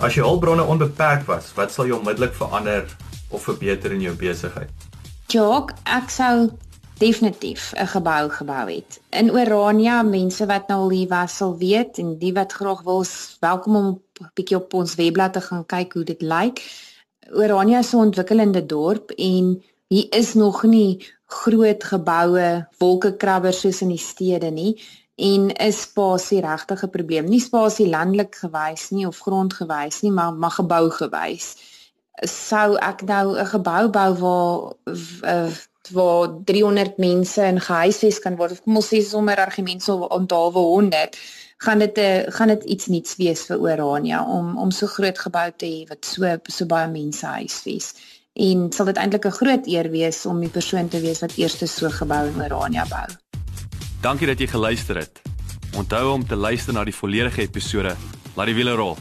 As jou hulpbronne onbeperk was, wat sal jy onmiddellik verander of verbeter in jou besigheid? Jock, ek sou definitief 'n gebou gebou het. In Orania, mense wat nou al hier was sal weet en die wat graag wil, welkom om 'n bietjie op ons webblad te gaan kyk hoe dit lyk. Orania is 'n ontwikkelende dorp en hier is nog nie groot geboue, wolkekrabbers soos in die stede nie en is spasie regtig 'n probleem. Nie spasie landelik gewys nie of grondgewys nie, maar maar gebou gewys. Sou ek nou 'n gebou bou waar uh, waar 300 mense in gehuisves kan word of kom ons sê sommer argument so onthaalwe 100 gaan dit 'n eh, gaan dit iets nuuts wees vir Orania om om so groot gebou te hê wat so so baie mense huisves en sal dit eintlik 'n groot eer wees om die persoon te wees wat eers so gebou in Orania bou. Dankie dat jy geluister het. Onthou om te luister na die volledige episode. Laat die wiele rol.